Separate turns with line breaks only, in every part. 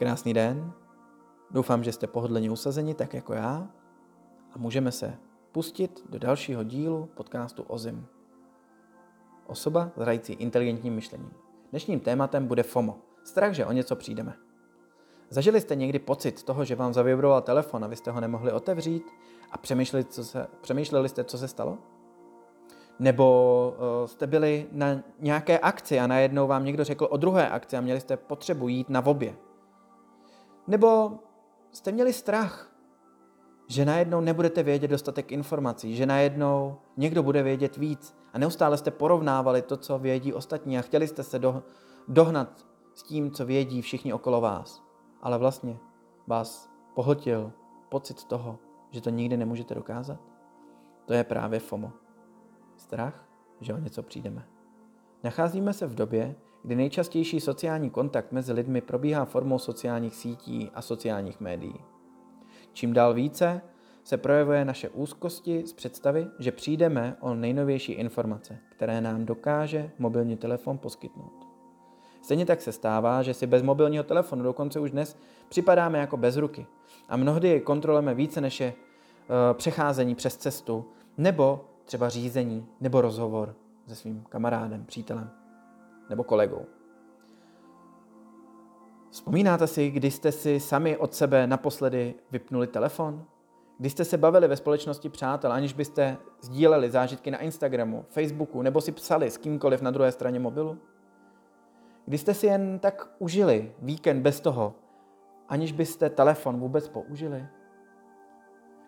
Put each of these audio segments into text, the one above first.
Krásný den. Doufám, že jste pohodlně usazeni tak jako já a můžeme se pustit do dalšího dílu podcastu OZIM. Osoba zrající inteligentním myšlením. Dnešním tématem bude FOMO. Strach, že o něco přijdeme. Zažili jste někdy pocit toho, že vám zavibroval telefon a vy jste ho nemohli otevřít a přemýšleli, co se, přemýšleli jste, co se stalo? Nebo uh, jste byli na nějaké akci a najednou vám někdo řekl o druhé akci a měli jste potřebu jít na obě. Nebo jste měli strach, že najednou nebudete vědět dostatek informací, že najednou někdo bude vědět víc a neustále jste porovnávali to, co vědí ostatní a chtěli jste se do, dohnat s tím, co vědí všichni okolo vás. Ale vlastně vás pohltil pocit toho, že to nikdy nemůžete dokázat. To je právě FOMO. Strach, že o něco přijdeme. Nacházíme se v době, kdy nejčastější sociální kontakt mezi lidmi probíhá formou sociálních sítí a sociálních médií. Čím dál více se projevuje naše úzkosti z představy, že přijdeme o nejnovější informace, které nám dokáže mobilní telefon poskytnout. Stejně tak se stává, že si bez mobilního telefonu dokonce už dnes připadáme jako bez ruky a mnohdy je kontrolujeme více než je uh, přecházení přes cestu nebo třeba řízení nebo rozhovor se svým kamarádem, přítelem nebo kolegou. Vzpomínáte si, kdy jste si sami od sebe naposledy vypnuli telefon? Kdy jste se bavili ve společnosti přátel, aniž byste sdíleli zážitky na Instagramu, Facebooku nebo si psali s kýmkoliv na druhé straně mobilu? Kdy jste si jen tak užili víkend bez toho, aniž byste telefon vůbec použili?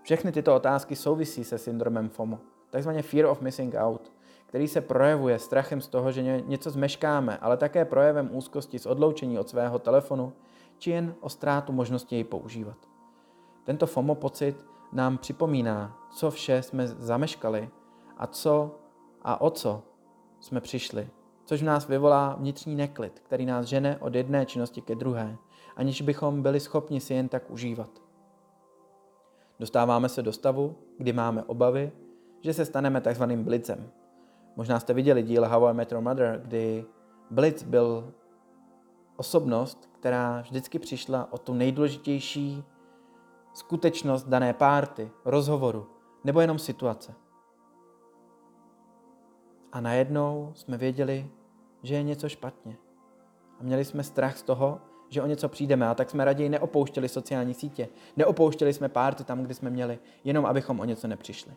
Všechny tyto otázky souvisí se syndromem FOMO, takzvaně Fear of Missing Out, který se projevuje strachem z toho, že něco zmeškáme, ale také projevem úzkosti z odloučení od svého telefonu, či jen o ztrátu možnosti jej používat. Tento FOMO pocit nám připomíná, co vše jsme zameškali a co a o co jsme přišli, což v nás vyvolá vnitřní neklid, který nás žene od jedné činnosti ke druhé, aniž bychom byli schopni si jen tak užívat. Dostáváme se do stavu, kdy máme obavy, že se staneme takzvaným blicem, Možná jste viděli díl How I Met Your Mother, kdy Blitz byl osobnost, která vždycky přišla o tu nejdůležitější skutečnost dané párty, rozhovoru nebo jenom situace. A najednou jsme věděli, že je něco špatně. A měli jsme strach z toho, že o něco přijdeme, a tak jsme raději neopouštěli sociální sítě. Neopouštěli jsme párty tam, kde jsme měli, jenom abychom o něco nepřišli.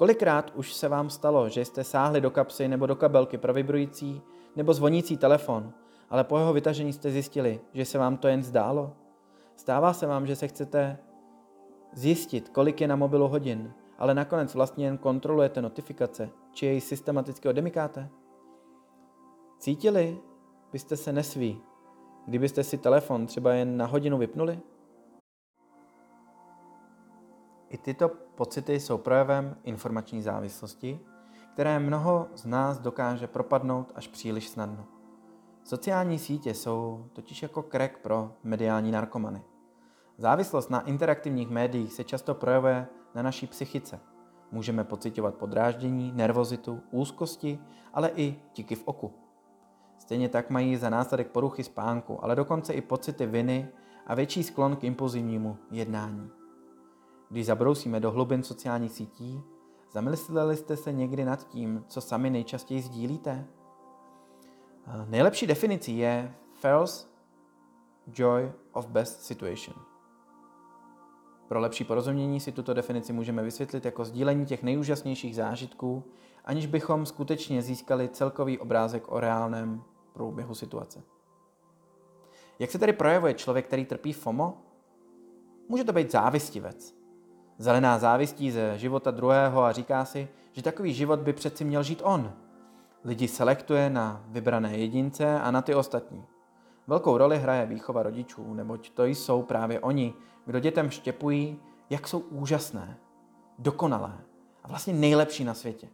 Kolikrát už se vám stalo, že jste sáhli do kapsy nebo do kabelky pro vibrující nebo zvonící telefon, ale po jeho vytažení jste zjistili, že se vám to jen zdálo? Stává se vám, že se chcete zjistit, kolik je na mobilu hodin, ale nakonec vlastně jen kontrolujete notifikace, či jej systematicky odemykáte? Cítili byste se nesví, kdybyste si telefon třeba jen na hodinu vypnuli? I tyto pocity jsou projevem informační závislosti, které mnoho z nás dokáže propadnout až příliš snadno. Sociální sítě jsou totiž jako krek pro mediální narkomany. Závislost na interaktivních médiích se často projevuje na naší psychice. Můžeme pocitovat podráždění, nervozitu, úzkosti, ale i tiky v oku. Stejně tak mají za následek poruchy spánku, ale dokonce i pocity viny a větší sklon k impulzivnímu jednání. Když zabrousíme do hlubin sociálních sítí, zamysleli jste se někdy nad tím, co sami nejčastěji sdílíte? Nejlepší definicí je false joy of best situation. Pro lepší porozumění si tuto definici můžeme vysvětlit jako sdílení těch nejúžasnějších zážitků, aniž bychom skutečně získali celkový obrázek o reálném průběhu situace. Jak se tedy projevuje člověk, který trpí FOMO? Může to být závistivec, Zelená závistí ze života druhého a říká si, že takový život by přeci měl žít on. Lidi selektuje na vybrané jedince a na ty ostatní. Velkou roli hraje výchova rodičů, neboť to jsou právě oni, kdo dětem štěpují, jak jsou úžasné, dokonalé a vlastně nejlepší na světě.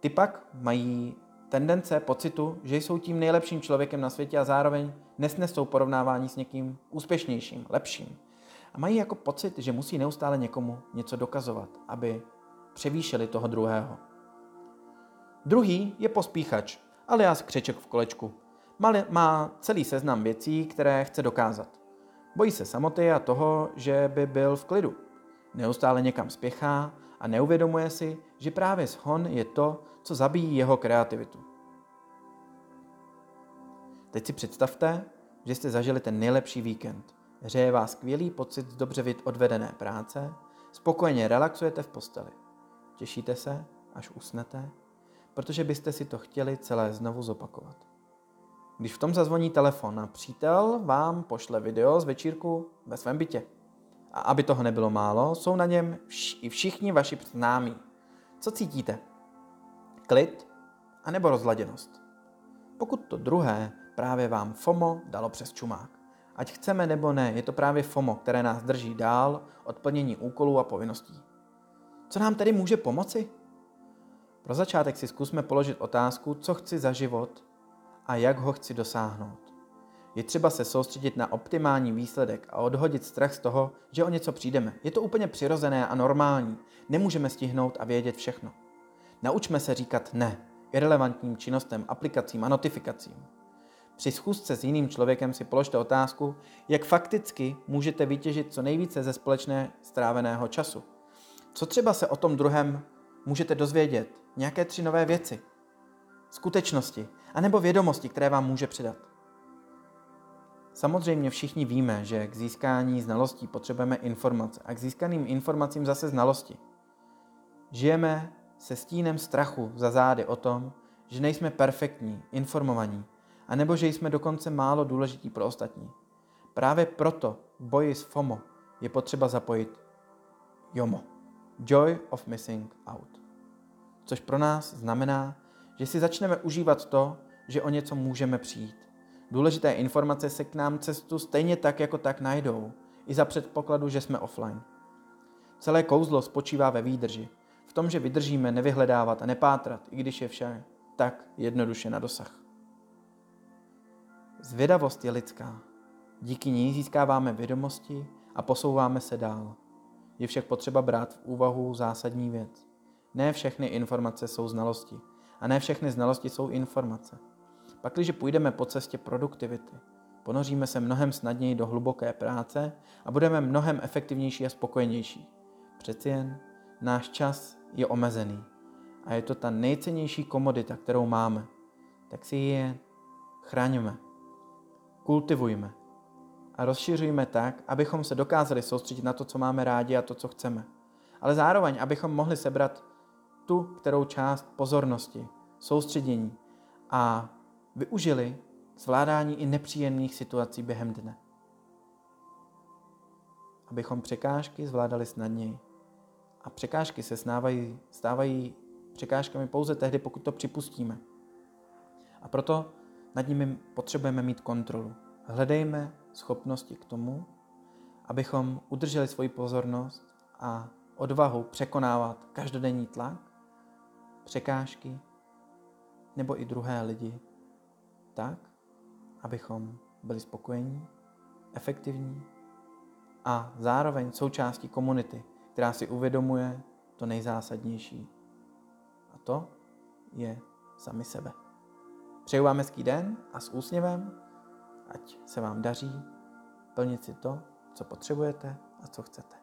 Ty pak mají tendence pocitu, že jsou tím nejlepším člověkem na světě a zároveň nesnesou porovnávání s někým úspěšnějším, lepším a mají jako pocit, že musí neustále někomu něco dokazovat, aby převýšili toho druhého. Druhý je pospíchač, alias křeček v kolečku. má celý seznam věcí, které chce dokázat. Bojí se samoty a toho, že by byl v klidu. Neustále někam spěchá a neuvědomuje si, že právě shon je to, co zabíjí jeho kreativitu. Teď si představte, že jste zažili ten nejlepší víkend. Hřeje vás skvělý pocit z dobře odvedené práce, spokojeně relaxujete v posteli. Těšíte se, až usnete, protože byste si to chtěli celé znovu zopakovat. Když v tom zazvoní telefon a přítel vám pošle video z večírku ve svém bytě. A aby toho nebylo málo, jsou na něm vš- i všichni vaši známí. Co cítíte? Klid a nebo rozladěnost? Pokud to druhé právě vám FOMO dalo přes čumák. Ať chceme nebo ne, je to právě FOMO, které nás drží dál od plnění úkolů a povinností. Co nám tedy může pomoci? Pro začátek si zkusme položit otázku, co chci za život a jak ho chci dosáhnout. Je třeba se soustředit na optimální výsledek a odhodit strach z toho, že o něco přijdeme. Je to úplně přirozené a normální. Nemůžeme stihnout a vědět všechno. Naučme se říkat ne irrelevantním činnostem, aplikacím a notifikacím. Při schůzce s jiným člověkem si položte otázku, jak fakticky můžete vytěžit co nejvíce ze společné stráveného času. Co třeba se o tom druhém můžete dozvědět? Nějaké tři nové věci, skutečnosti, anebo vědomosti, které vám může přidat. Samozřejmě všichni víme, že k získání znalostí potřebujeme informace a k získaným informacím zase znalosti. Žijeme se stínem strachu za zády o tom, že nejsme perfektní, informovaní, anebo že jsme dokonce málo důležití pro ostatní. Právě proto boji s FOMO je potřeba zapojit JOMO, Joy of Missing Out. Což pro nás znamená, že si začneme užívat to, že o něco můžeme přijít. Důležité informace se k nám cestu stejně tak jako tak najdou, i za předpokladu, že jsme offline. Celé kouzlo spočívá ve výdrži, v tom, že vydržíme nevyhledávat a nepátrat, i když je vše tak jednoduše na dosah. Zvědavost je lidská. Díky ní získáváme vědomosti a posouváme se dál. Je však potřeba brát v úvahu zásadní věc. Ne všechny informace jsou znalosti a ne všechny znalosti jsou informace. Pakliže půjdeme po cestě produktivity, ponoříme se mnohem snadněji do hluboké práce a budeme mnohem efektivnější a spokojenější. Přeci jen náš čas je omezený a je to ta nejcennější komodita, kterou máme. Tak si ji chráňme, kultivujme a rozšiřujme tak, abychom se dokázali soustředit na to, co máme rádi a to, co chceme. Ale zároveň, abychom mohli sebrat tu, kterou část pozornosti, soustředění a využili zvládání i nepříjemných situací během dne. Abychom překážky zvládali snadněji. A překážky se snávají, stávají překážkami pouze tehdy, pokud to připustíme. A proto nad nimi potřebujeme mít kontrolu. Hledejme schopnosti k tomu, abychom udrželi svoji pozornost a odvahu překonávat každodenní tlak, překážky nebo i druhé lidi tak, abychom byli spokojení, efektivní a zároveň součástí komunity, která si uvědomuje to nejzásadnější. A to je sami sebe. Přeju vám hezký den a s úsměvem, ať se vám daří plnit si to, co potřebujete a co chcete.